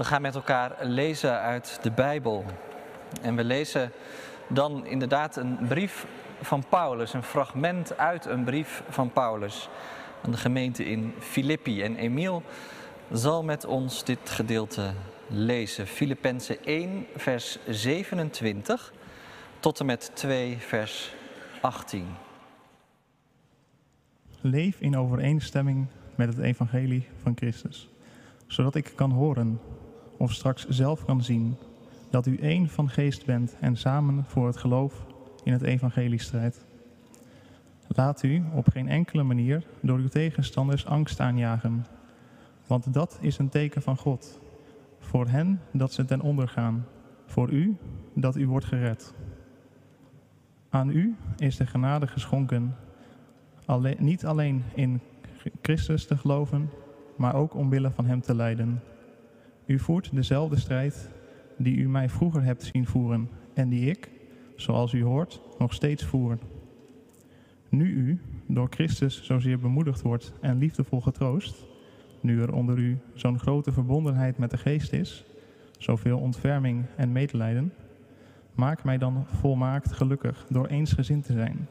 We gaan met elkaar lezen uit de Bijbel. En we lezen dan inderdaad een brief van Paulus, een fragment uit een brief van Paulus aan de gemeente in Filippi. En Emiel zal met ons dit gedeelte lezen. Filippenzen 1, vers 27 tot en met 2, vers 18. Leef in overeenstemming met het evangelie van Christus, zodat ik kan horen of straks zelf kan zien dat u één van geest bent en samen voor het geloof in het evangelie strijdt. Laat u op geen enkele manier door uw tegenstanders angst aanjagen, want dat is een teken van God. Voor hen dat ze ten onder gaan, voor u dat u wordt gered. Aan u is de genade geschonken, alleen, niet alleen in Christus te geloven, maar ook omwille van Hem te lijden. U voert dezelfde strijd die u mij vroeger hebt zien voeren en die ik, zoals u hoort, nog steeds voer. Nu u door Christus zozeer bemoedigd wordt en liefdevol getroost, nu er onder u zo'n grote verbondenheid met de geest is, zoveel ontferming en medelijden, maak mij dan volmaakt gelukkig door eensgezind te zijn,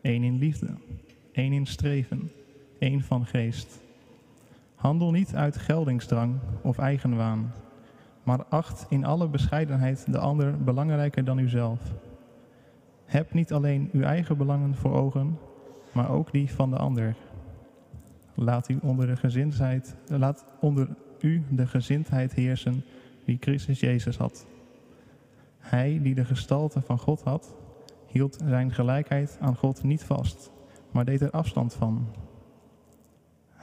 één in liefde, één in streven, één van geest. Handel niet uit geldingsdrang of eigenwaan, maar acht in alle bescheidenheid de ander belangrijker dan uzelf. Heb niet alleen uw eigen belangen voor ogen, maar ook die van de ander. Laat u onder de gezindheid, laat onder u de gezindheid heersen die Christus Jezus had. Hij die de gestalte van God had, hield zijn gelijkheid aan God niet vast, maar deed er afstand van.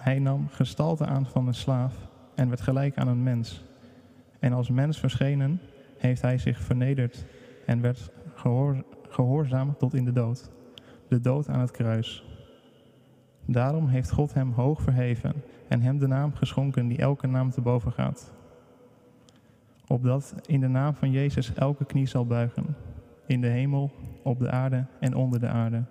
Hij nam gestalte aan van een slaaf en werd gelijk aan een mens. En als mens verschenen, heeft hij zich vernederd en werd gehoor, gehoorzaam tot in de dood, de dood aan het kruis. Daarom heeft God hem hoog verheven en hem de naam geschonken die elke naam te boven gaat. Opdat in de naam van Jezus elke knie zal buigen, in de hemel, op de aarde en onder de aarde.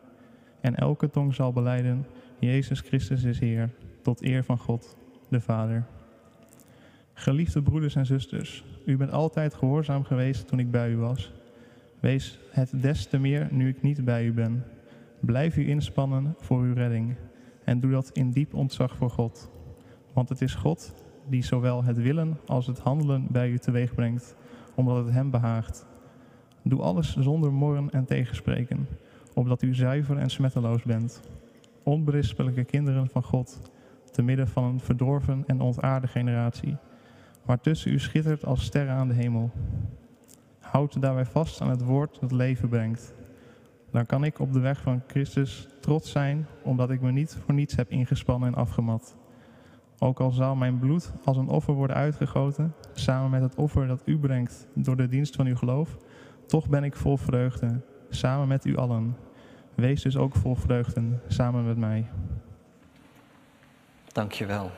En elke tong zal beleiden, Jezus Christus is Heer, tot eer van God, de Vader. Geliefde broeders en zusters, u bent altijd gehoorzaam geweest toen ik bij u was. Wees het des te meer nu ik niet bij u ben. Blijf u inspannen voor uw redding en doe dat in diep ontzag voor God. Want het is God die zowel het willen als het handelen bij u teweeg brengt, omdat het hem behaagt. Doe alles zonder morren en tegenspreken, opdat u zuiver en smetteloos bent. Onberispelijke kinderen van God, te midden van een verdorven en ontaarde generatie, waar tussen u schittert als sterren aan de hemel. Houd daarbij vast aan het woord dat leven brengt. Dan kan ik op de weg van Christus trots zijn, omdat ik me niet voor niets heb ingespannen en afgemat. Ook al zou mijn bloed als een offer worden uitgegoten, samen met het offer dat u brengt door de dienst van uw geloof, toch ben ik vol vreugde, samen met u allen. Wees dus ook vol vreugde, samen met mij. Dankjewel.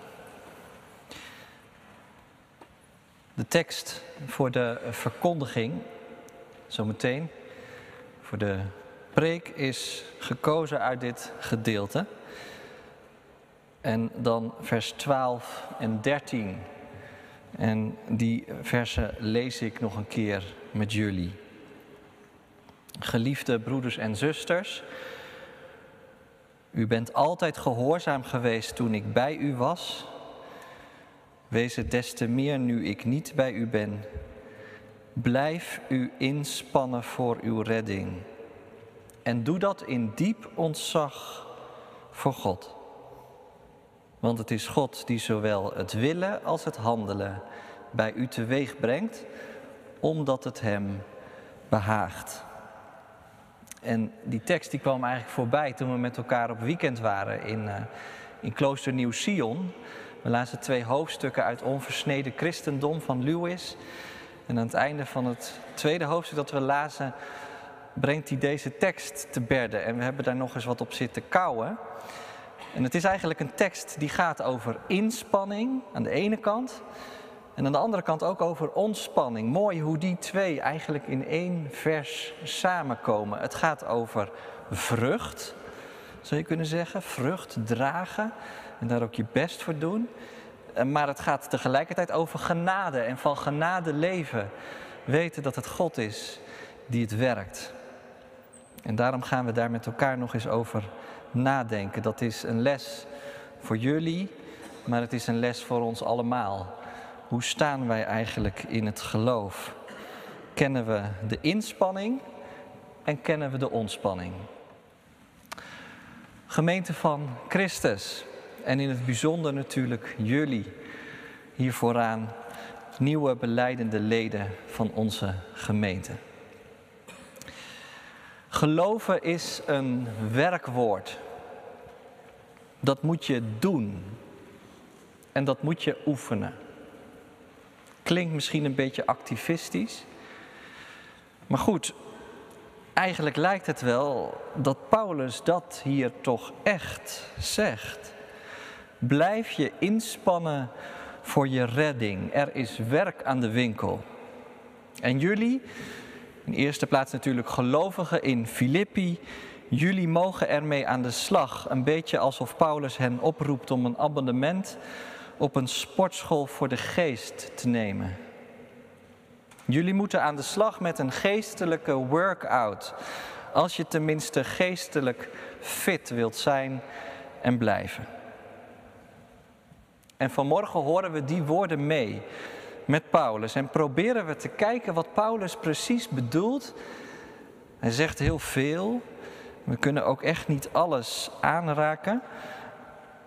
De tekst voor de verkondiging, zometeen, voor de preek, is gekozen uit dit gedeelte. En dan vers 12 en 13. En die versen lees ik nog een keer met jullie. Geliefde broeders en zusters, u bent altijd gehoorzaam geweest toen ik bij u was. Wees het des te meer nu ik niet bij u ben. Blijf u inspannen voor uw redding. En doe dat in diep ontzag voor God. Want het is God die zowel het willen als het handelen bij u teweeg brengt, omdat het Hem behaagt. En die tekst die kwam eigenlijk voorbij toen we met elkaar op weekend waren in, uh, in Klooster Nieuw-Sion. We lazen twee hoofdstukken uit Onversneden Christendom van Lewis. En aan het einde van het tweede hoofdstuk dat we lazen, brengt hij deze tekst te berden. En we hebben daar nog eens wat op zitten kouwen. En het is eigenlijk een tekst die gaat over inspanning aan de ene kant. En aan de andere kant ook over ontspanning. Mooi hoe die twee eigenlijk in één vers samenkomen. Het gaat over vrucht, zou je kunnen zeggen. Vrucht dragen en daar ook je best voor doen. Eh, maar het gaat tegelijkertijd over genade en van genade leven. Weten dat het God is die het werkt. En daarom gaan we daar met elkaar nog eens over nadenken. Dat is een les voor jullie, maar het is een les voor ons allemaal. Hoe staan wij eigenlijk in het geloof? Kennen we de inspanning en kennen we de ontspanning? Gemeente van Christus en in het bijzonder natuurlijk jullie hier vooraan, nieuwe beleidende leden van onze gemeente. Geloven is een werkwoord. Dat moet je doen. En dat moet je oefenen. Klinkt misschien een beetje activistisch. Maar goed, eigenlijk lijkt het wel dat Paulus dat hier toch echt zegt. Blijf je inspannen voor je redding. Er is werk aan de winkel. En jullie, in eerste plaats natuurlijk gelovigen in Filippi, jullie mogen ermee aan de slag. Een beetje alsof Paulus hen oproept om een abonnement op een sportschool voor de geest te nemen. Jullie moeten aan de slag met een geestelijke workout. Als je tenminste geestelijk fit wilt zijn en blijven. En vanmorgen horen we die woorden mee met Paulus en proberen we te kijken wat Paulus precies bedoelt. Hij zegt heel veel. We kunnen ook echt niet alles aanraken.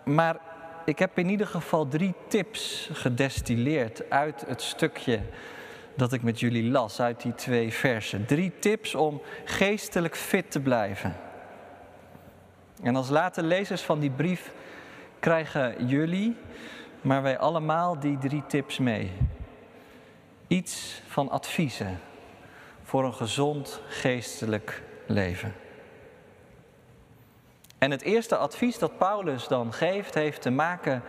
Maar ik heb in ieder geval drie tips gedestilleerd uit het stukje dat ik met jullie las, uit die twee versen. Drie tips om geestelijk fit te blijven. En als late lezers van die brief krijgen jullie, maar wij allemaal die drie tips mee. Iets van adviezen voor een gezond geestelijk leven. En het eerste advies dat Paulus dan geeft, heeft te maken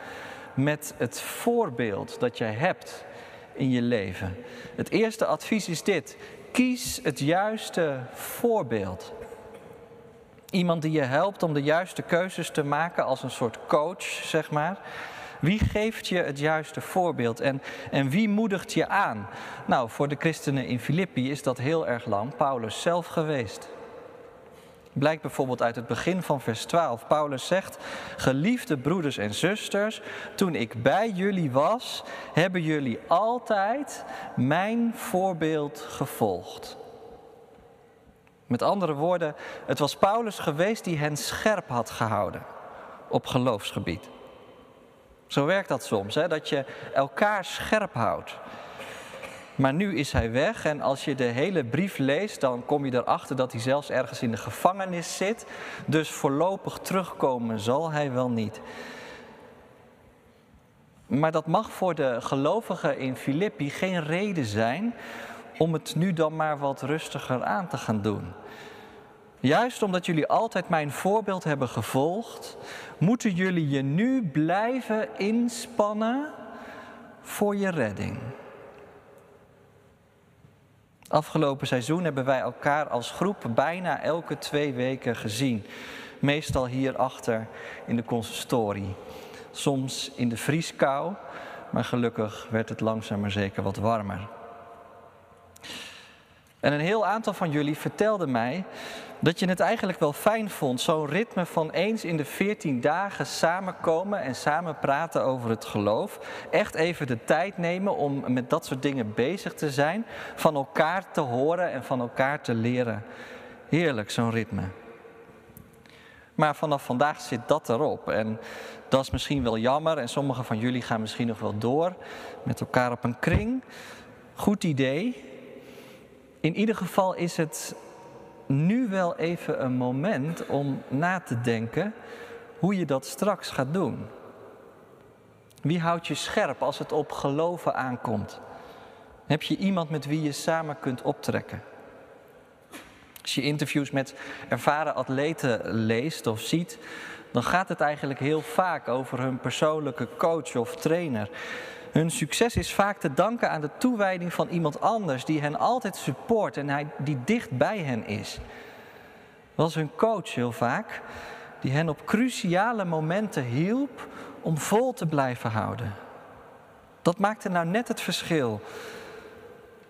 met het voorbeeld dat jij hebt in je leven. Het eerste advies is dit: kies het juiste voorbeeld. Iemand die je helpt om de juiste keuzes te maken als een soort coach, zeg maar. Wie geeft je het juiste voorbeeld en, en wie moedigt je aan? Nou, voor de christenen in Filippi is dat heel erg lang Paulus zelf geweest. Blijkt bijvoorbeeld uit het begin van vers 12. Paulus zegt: Geliefde broeders en zusters, toen ik bij jullie was, hebben jullie altijd mijn voorbeeld gevolgd. Met andere woorden, het was Paulus geweest die hen scherp had gehouden op geloofsgebied. Zo werkt dat soms, hè? dat je elkaar scherp houdt. Maar nu is hij weg en als je de hele brief leest, dan kom je erachter dat hij zelfs ergens in de gevangenis zit. Dus voorlopig terugkomen zal hij wel niet. Maar dat mag voor de gelovigen in Filippi geen reden zijn om het nu dan maar wat rustiger aan te gaan doen. Juist omdat jullie altijd mijn voorbeeld hebben gevolgd, moeten jullie je nu blijven inspannen voor je redding. Afgelopen seizoen hebben wij elkaar als groep bijna elke twee weken gezien. Meestal hierachter in de consistorie. Soms in de vrieskou, maar gelukkig werd het langzaam maar zeker wat warmer. En een heel aantal van jullie vertelde mij dat je het eigenlijk wel fijn vond, zo'n ritme van eens in de veertien dagen samenkomen en samen praten over het geloof. Echt even de tijd nemen om met dat soort dingen bezig te zijn, van elkaar te horen en van elkaar te leren. Heerlijk, zo'n ritme. Maar vanaf vandaag zit dat erop. En dat is misschien wel jammer. En sommigen van jullie gaan misschien nog wel door met elkaar op een kring. Goed idee. In ieder geval is het nu wel even een moment om na te denken hoe je dat straks gaat doen. Wie houdt je scherp als het op geloven aankomt? Heb je iemand met wie je samen kunt optrekken? Als je interviews met ervaren atleten leest of ziet, dan gaat het eigenlijk heel vaak over hun persoonlijke coach of trainer. Hun succes is vaak te danken aan de toewijding van iemand anders die hen altijd support en hij, die dicht bij hen is. Was hun coach heel vaak, die hen op cruciale momenten hielp om vol te blijven houden. Dat maakte nou net het verschil.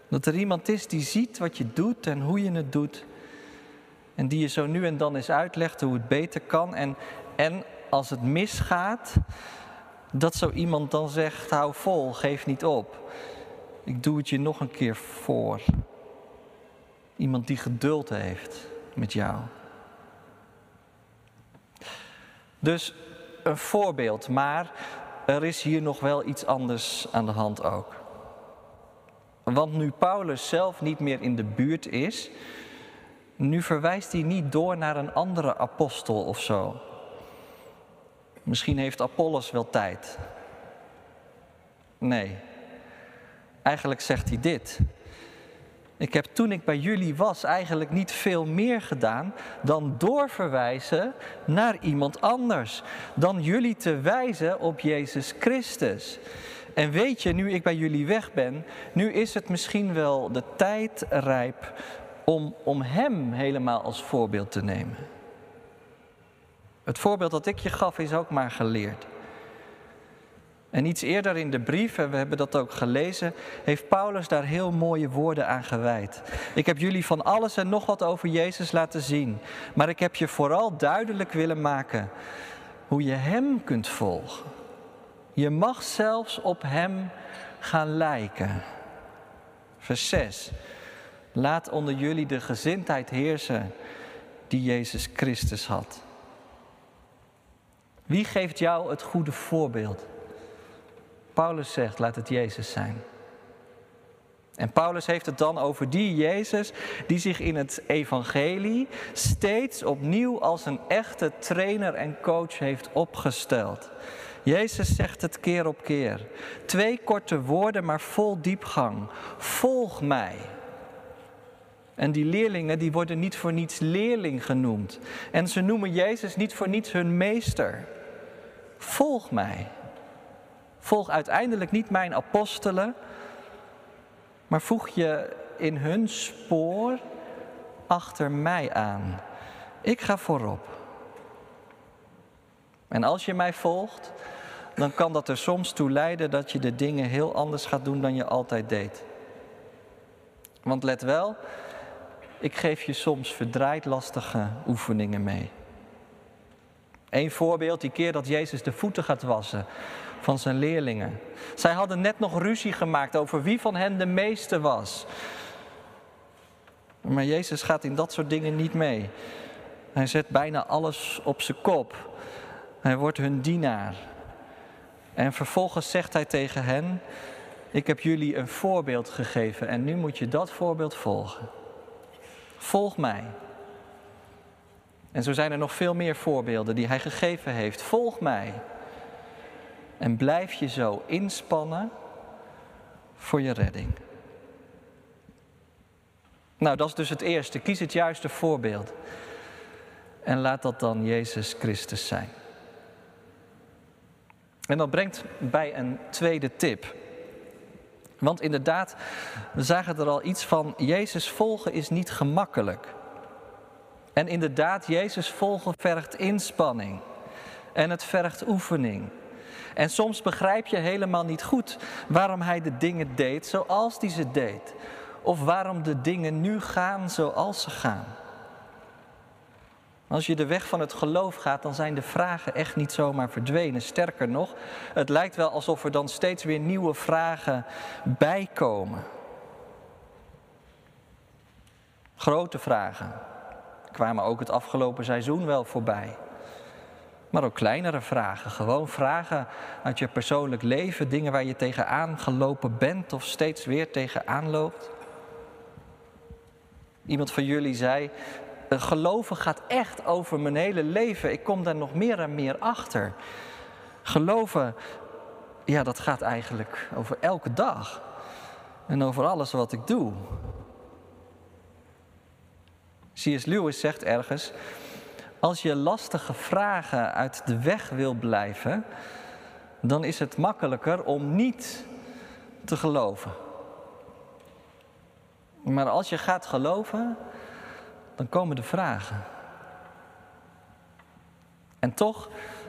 Dat er iemand is die ziet wat je doet en hoe je het doet. En die je zo nu en dan eens uitlegt hoe het beter kan. En, en als het misgaat, dat zo iemand dan zegt: hou vol, geef niet op. Ik doe het je nog een keer voor. Iemand die geduld heeft met jou. Dus een voorbeeld, maar er is hier nog wel iets anders aan de hand ook. Want nu Paulus zelf niet meer in de buurt is, nu verwijst hij niet door naar een andere apostel of zo. Misschien heeft Apollos wel tijd. Nee, eigenlijk zegt hij dit. Ik heb toen ik bij jullie was eigenlijk niet veel meer gedaan dan doorverwijzen naar iemand anders. Dan jullie te wijzen op Jezus Christus. En weet je, nu ik bij jullie weg ben, nu is het misschien wel de tijd rijp om, om Hem helemaal als voorbeeld te nemen. Het voorbeeld dat ik je gaf is ook maar geleerd. En iets eerder in de brief, en we hebben dat ook gelezen, heeft Paulus daar heel mooie woorden aan gewijd. Ik heb jullie van alles en nog wat over Jezus laten zien, maar ik heb je vooral duidelijk willen maken hoe je Hem kunt volgen. Je mag zelfs op Hem gaan lijken. Vers 6. Laat onder jullie de gezindheid heersen die Jezus Christus had. Wie geeft jou het goede voorbeeld? Paulus zegt, laat het Jezus zijn. En Paulus heeft het dan over die Jezus die zich in het evangelie steeds opnieuw als een echte trainer en coach heeft opgesteld. Jezus zegt het keer op keer. Twee korte woorden, maar vol diepgang. Volg mij. En die leerlingen die worden niet voor niets leerling genoemd. En ze noemen Jezus niet voor niets hun meester. Volg mij. Volg uiteindelijk niet mijn apostelen, maar voeg je in hun spoor achter mij aan. Ik ga voorop. En als je mij volgt, dan kan dat er soms toe leiden dat je de dingen heel anders gaat doen dan je altijd deed. Want let wel, ik geef je soms verdraaid lastige oefeningen mee. Eén voorbeeld, die keer dat Jezus de voeten gaat wassen van zijn leerlingen. Zij hadden net nog ruzie gemaakt over wie van hen de meeste was. Maar Jezus gaat in dat soort dingen niet mee. Hij zet bijna alles op zijn kop. Hij wordt hun dienaar. En vervolgens zegt hij tegen hen: Ik heb jullie een voorbeeld gegeven en nu moet je dat voorbeeld volgen. Volg mij. En zo zijn er nog veel meer voorbeelden die hij gegeven heeft. Volg mij. En blijf je zo inspannen voor je redding. Nou, dat is dus het eerste. Kies het juiste voorbeeld. En laat dat dan Jezus Christus zijn. En dat brengt bij een tweede tip. Want inderdaad, we zagen er al iets van, Jezus volgen is niet gemakkelijk. En inderdaad, Jezus volgen vergt inspanning. En het vergt oefening. En soms begrijp je helemaal niet goed waarom hij de dingen deed zoals hij ze deed. Of waarom de dingen nu gaan zoals ze gaan. Als je de weg van het geloof gaat, dan zijn de vragen echt niet zomaar verdwenen. Sterker nog, het lijkt wel alsof er dan steeds weer nieuwe vragen bijkomen. Grote vragen kwamen ook het afgelopen seizoen wel voorbij. Maar ook kleinere vragen, gewoon vragen uit je persoonlijk leven, dingen waar je tegenaan gelopen bent of steeds weer tegenaan loopt. Iemand van jullie zei, geloven gaat echt over mijn hele leven. Ik kom daar nog meer en meer achter. Geloven, ja, dat gaat eigenlijk over elke dag. En over alles wat ik doe. C.S. Lewis zegt ergens, als je lastige vragen uit de weg wil blijven, dan is het makkelijker om niet te geloven. Maar als je gaat geloven, dan komen de vragen. En toch,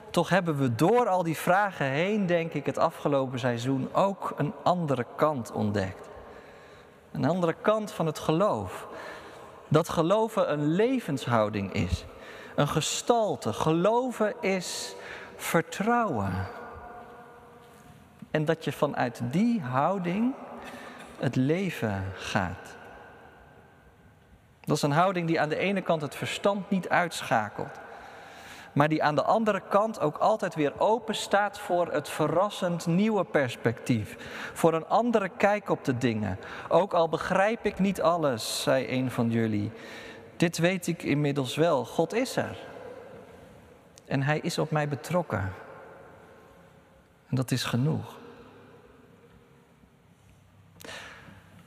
Toch hebben we door al die vragen heen, denk ik, het afgelopen seizoen ook een andere kant ontdekt. Een andere kant van het geloof. Dat geloven een levenshouding is. Een gestalte. Geloven is vertrouwen. En dat je vanuit die houding het leven gaat. Dat is een houding die aan de ene kant het verstand niet uitschakelt, maar die aan de andere kant ook altijd weer open staat voor het verrassend nieuwe perspectief, voor een andere kijk op de dingen. Ook al begrijp ik niet alles, zei een van jullie, dit weet ik inmiddels wel, God is er. En Hij is op mij betrokken. En dat is genoeg.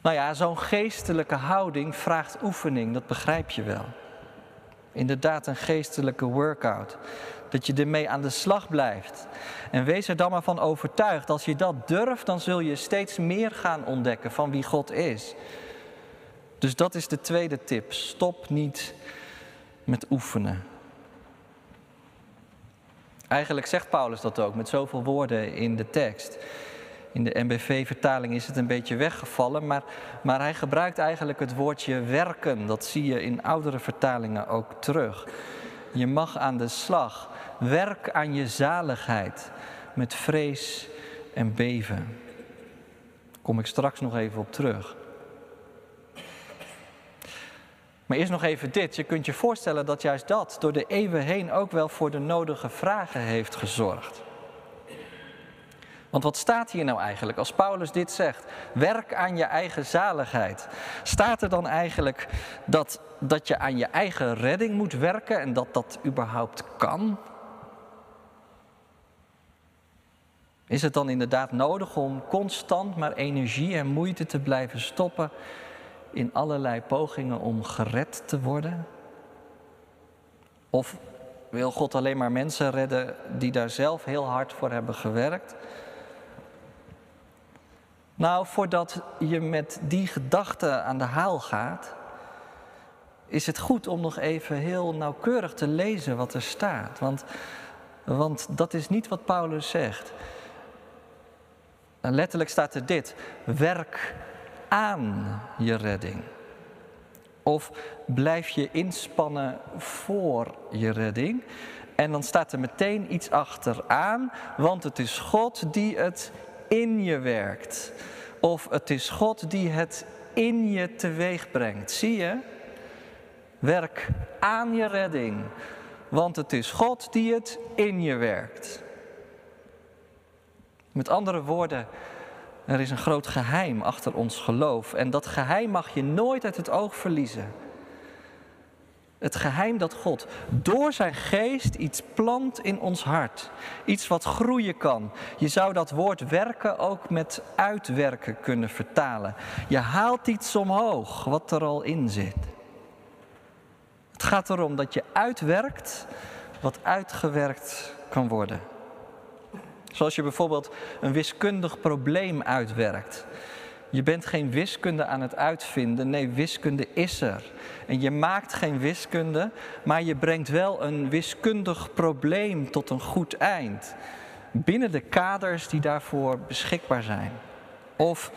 Nou ja, zo'n geestelijke houding vraagt oefening, dat begrijp je wel. Inderdaad, een geestelijke workout. Dat je ermee aan de slag blijft. En wees er dan maar van overtuigd. Als je dat durft, dan zul je steeds meer gaan ontdekken van wie God is. Dus dat is de tweede tip. Stop niet met oefenen. Eigenlijk zegt Paulus dat ook met zoveel woorden in de tekst. In de MBV-vertaling is het een beetje weggevallen, maar, maar hij gebruikt eigenlijk het woordje werken. Dat zie je in oudere vertalingen ook terug. Je mag aan de slag. Werk aan je zaligheid met vrees en beven. Daar kom ik straks nog even op terug. Maar eerst nog even dit. Je kunt je voorstellen dat juist dat door de eeuwen heen ook wel voor de nodige vragen heeft gezorgd. Want wat staat hier nou eigenlijk als Paulus dit zegt? Werk aan je eigen zaligheid. Staat er dan eigenlijk dat, dat je aan je eigen redding moet werken en dat dat überhaupt kan? Is het dan inderdaad nodig om constant maar energie en moeite te blijven stoppen in allerlei pogingen om gered te worden? Of wil God alleen maar mensen redden die daar zelf heel hard voor hebben gewerkt? Nou, voordat je met die gedachte aan de haal gaat, is het goed om nog even heel nauwkeurig te lezen wat er staat. Want, want dat is niet wat Paulus zegt. En letterlijk staat er dit: werk aan je redding. Of blijf je inspannen voor je redding. En dan staat er meteen iets achteraan, want het is God die het in je werkt. Of het is God die het in je teweeg brengt. Zie je? Werk aan je redding. Want het is God die het in je werkt. Met andere woorden, er is een groot geheim achter ons geloof. En dat geheim mag je nooit uit het oog verliezen. Het geheim dat God door zijn geest iets plant in ons hart. Iets wat groeien kan. Je zou dat woord werken ook met uitwerken kunnen vertalen. Je haalt iets omhoog wat er al in zit. Het gaat erom dat je uitwerkt wat uitgewerkt kan worden. Zoals je bijvoorbeeld een wiskundig probleem uitwerkt. Je bent geen wiskunde aan het uitvinden, nee, wiskunde is er. En je maakt geen wiskunde, maar je brengt wel een wiskundig probleem tot een goed eind. Binnen de kaders die daarvoor beschikbaar zijn. Of,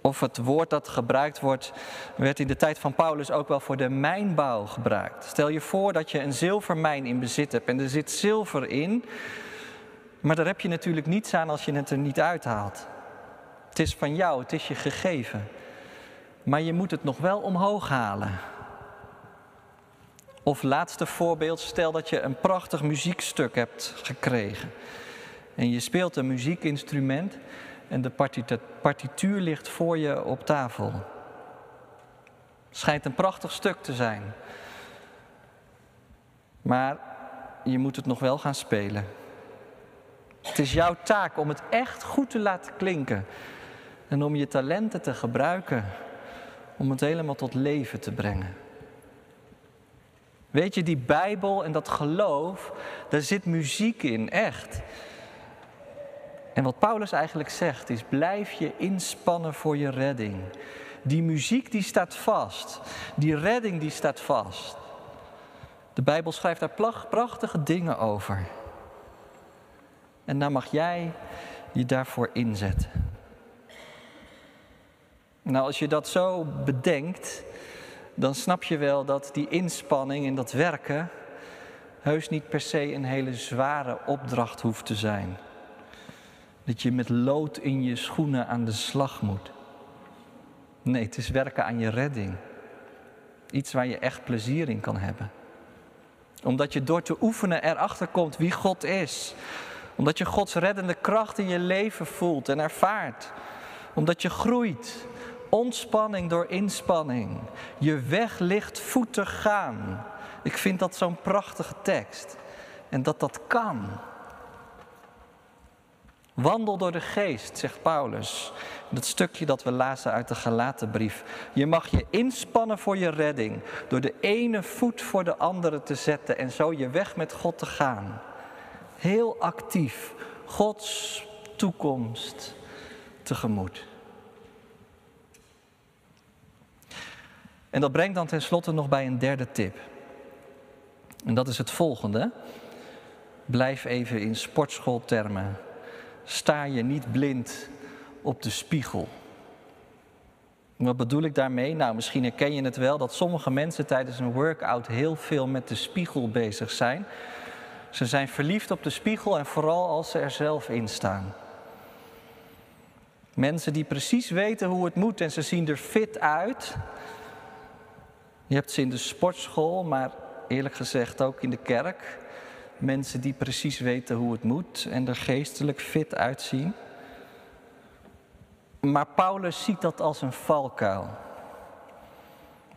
of het woord dat gebruikt wordt, werd in de tijd van Paulus ook wel voor de mijnbouw gebruikt. Stel je voor dat je een zilvermijn in bezit hebt en er zit zilver in. Maar daar heb je natuurlijk niets aan als je het er niet uithaalt. Het is van jou, het is je gegeven. Maar je moet het nog wel omhoog halen. Of laatste voorbeeld, stel dat je een prachtig muziekstuk hebt gekregen. En je speelt een muziekinstrument en de partituur ligt voor je op tafel. Schijnt een prachtig stuk te zijn. Maar je moet het nog wel gaan spelen. Het is jouw taak om het echt goed te laten klinken. En om je talenten te gebruiken om het helemaal tot leven te brengen. Weet je, die Bijbel en dat geloof, daar zit muziek in, echt. En wat Paulus eigenlijk zegt is, blijf je inspannen voor je redding. Die muziek die staat vast, die redding die staat vast. De Bijbel schrijft daar prachtige dingen over. En dan mag jij je daarvoor inzetten. Nou, als je dat zo bedenkt, dan snap je wel dat die inspanning en dat werken heus niet per se een hele zware opdracht hoeft te zijn. Dat je met lood in je schoenen aan de slag moet. Nee, het is werken aan je redding. Iets waar je echt plezier in kan hebben. Omdat je door te oefenen erachter komt wie God is. Omdat je Gods reddende kracht in je leven voelt en ervaart. Omdat je groeit. Ontspanning door inspanning. Je weg ligt voetig gaan. Ik vind dat zo'n prachtige tekst. En dat dat kan. Wandel door de geest, zegt Paulus. Dat stukje dat we lazen uit de Galatenbrief. Je mag je inspannen voor je redding. Door de ene voet voor de andere te zetten en zo je weg met God te gaan. Heel actief. Gods toekomst tegemoet. En dat brengt dan tenslotte nog bij een derde tip. En dat is het volgende. Blijf even in sportschooltermen. Sta je niet blind op de spiegel. Wat bedoel ik daarmee? Nou, misschien herken je het wel dat sommige mensen tijdens een workout heel veel met de spiegel bezig zijn. Ze zijn verliefd op de spiegel en vooral als ze er zelf in staan. Mensen die precies weten hoe het moet en ze zien er fit uit. Je hebt ze in de sportschool, maar eerlijk gezegd ook in de kerk. Mensen die precies weten hoe het moet en er geestelijk fit uitzien. Maar Paulus ziet dat als een valkuil.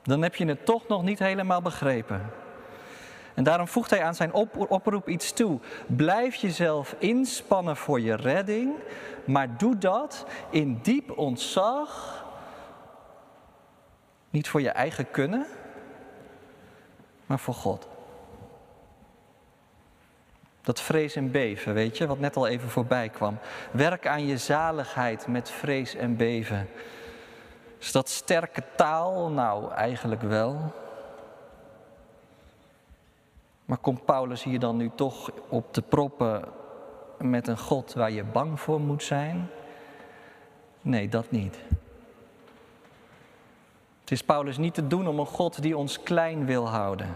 Dan heb je het toch nog niet helemaal begrepen. En daarom voegt hij aan zijn oproep iets toe. Blijf jezelf inspannen voor je redding, maar doe dat in diep ontzag. Niet voor je eigen kunnen, maar voor God. Dat vrees en beven, weet je, wat net al even voorbij kwam. Werk aan je zaligheid met vrees en beven. Is dat sterke taal? Nou, eigenlijk wel. Maar komt Paulus hier dan nu toch op te proppen met een God waar je bang voor moet zijn? Nee, dat niet. Het is Paulus niet te doen om een God die ons klein wil houden.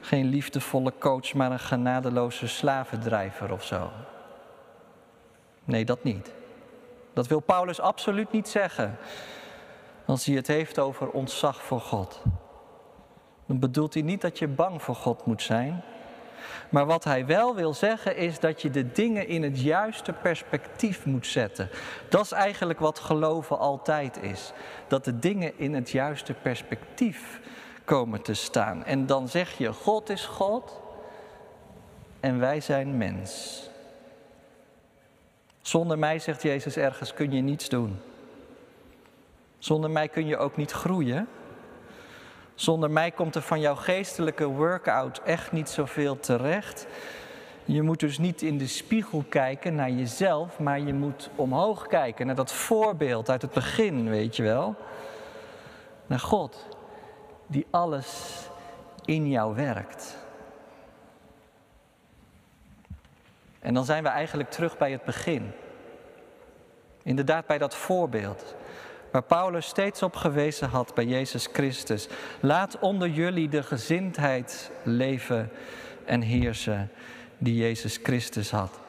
Geen liefdevolle coach, maar een genadeloze slavendrijver of zo. Nee, dat niet. Dat wil Paulus absoluut niet zeggen. Als hij het heeft over ontzag voor God. Dan bedoelt hij niet dat je bang voor God moet zijn. Maar wat hij wel wil zeggen is dat je de dingen in het juiste perspectief moet zetten. Dat is eigenlijk wat geloven altijd is. Dat de dingen in het juiste perspectief komen te staan. En dan zeg je, God is God en wij zijn mens. Zonder mij, zegt Jezus ergens, kun je niets doen. Zonder mij kun je ook niet groeien. Zonder mij komt er van jouw geestelijke workout echt niet zoveel terecht. Je moet dus niet in de spiegel kijken naar jezelf, maar je moet omhoog kijken naar dat voorbeeld uit het begin, weet je wel. Naar God, die alles in jou werkt. En dan zijn we eigenlijk terug bij het begin. Inderdaad, bij dat voorbeeld waar Paulus steeds op gewezen had bij Jezus Christus. Laat onder jullie de gezindheid leven en heersen die Jezus Christus had.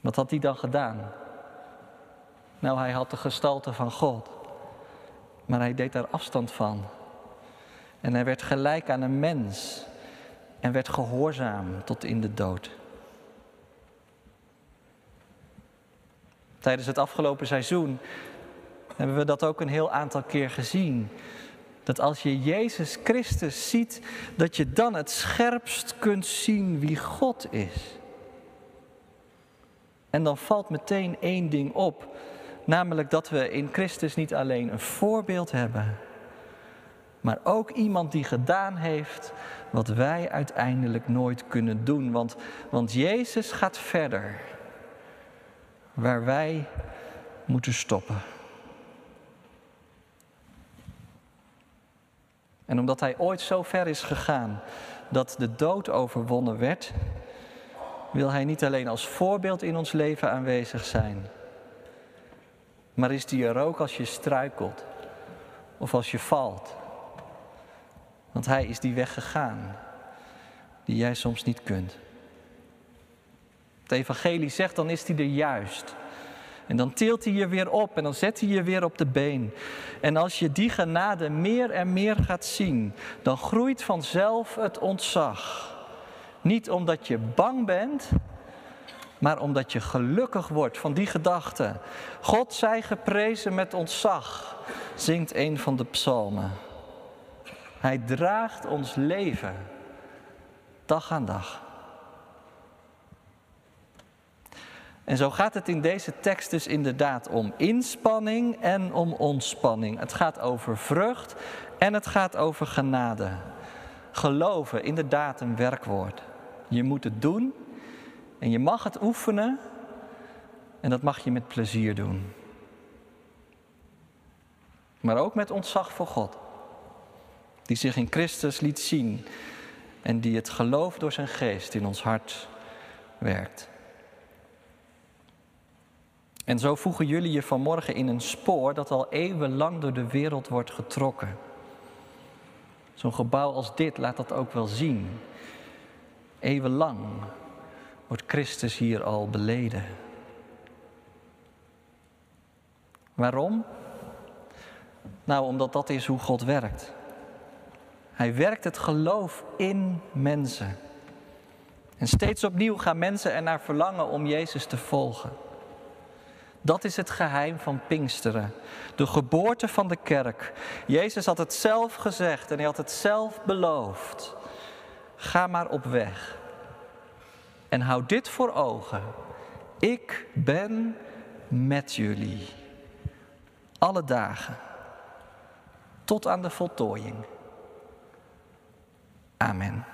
Wat had hij dan gedaan? Nou, hij had de gestalte van God, maar hij deed daar afstand van. En hij werd gelijk aan een mens en werd gehoorzaam tot in de dood. Tijdens het afgelopen seizoen hebben we dat ook een heel aantal keer gezien. Dat als je Jezus Christus ziet, dat je dan het scherpst kunt zien wie God is. En dan valt meteen één ding op, namelijk dat we in Christus niet alleen een voorbeeld hebben, maar ook iemand die gedaan heeft wat wij uiteindelijk nooit kunnen doen. Want, want Jezus gaat verder waar wij moeten stoppen. En omdat hij ooit zo ver is gegaan dat de dood overwonnen werd, wil Hij niet alleen als voorbeeld in ons leven aanwezig zijn, maar is die er ook als je struikelt of als je valt. Want Hij is die weg gegaan die jij soms niet kunt. Het evangelie zegt, dan is hij er juist. En dan tilt hij je weer op en dan zet hij je weer op de been. En als je die genade meer en meer gaat zien, dan groeit vanzelf het ontzag. Niet omdat je bang bent, maar omdat je gelukkig wordt van die gedachte. God zij geprezen met ontzag, zingt een van de psalmen. Hij draagt ons leven dag aan dag. En zo gaat het in deze tekst dus inderdaad om inspanning en om ontspanning. Het gaat over vrucht en het gaat over genade. Geloven, inderdaad een werkwoord. Je moet het doen en je mag het oefenen en dat mag je met plezier doen. Maar ook met ontzag voor God, die zich in Christus liet zien en die het geloof door zijn geest in ons hart werkt. En zo voegen jullie je vanmorgen in een spoor dat al eeuwenlang door de wereld wordt getrokken. Zo'n gebouw als dit laat dat ook wel zien. Eeuwenlang wordt Christus hier al beleden. Waarom? Nou, omdat dat is hoe God werkt. Hij werkt het geloof in mensen. En steeds opnieuw gaan mensen ernaar verlangen om Jezus te volgen. Dat is het geheim van Pinksteren. De geboorte van de kerk. Jezus had het zelf gezegd en hij had het zelf beloofd. Ga maar op weg. En houd dit voor ogen. Ik ben met jullie. Alle dagen. Tot aan de voltooiing. Amen.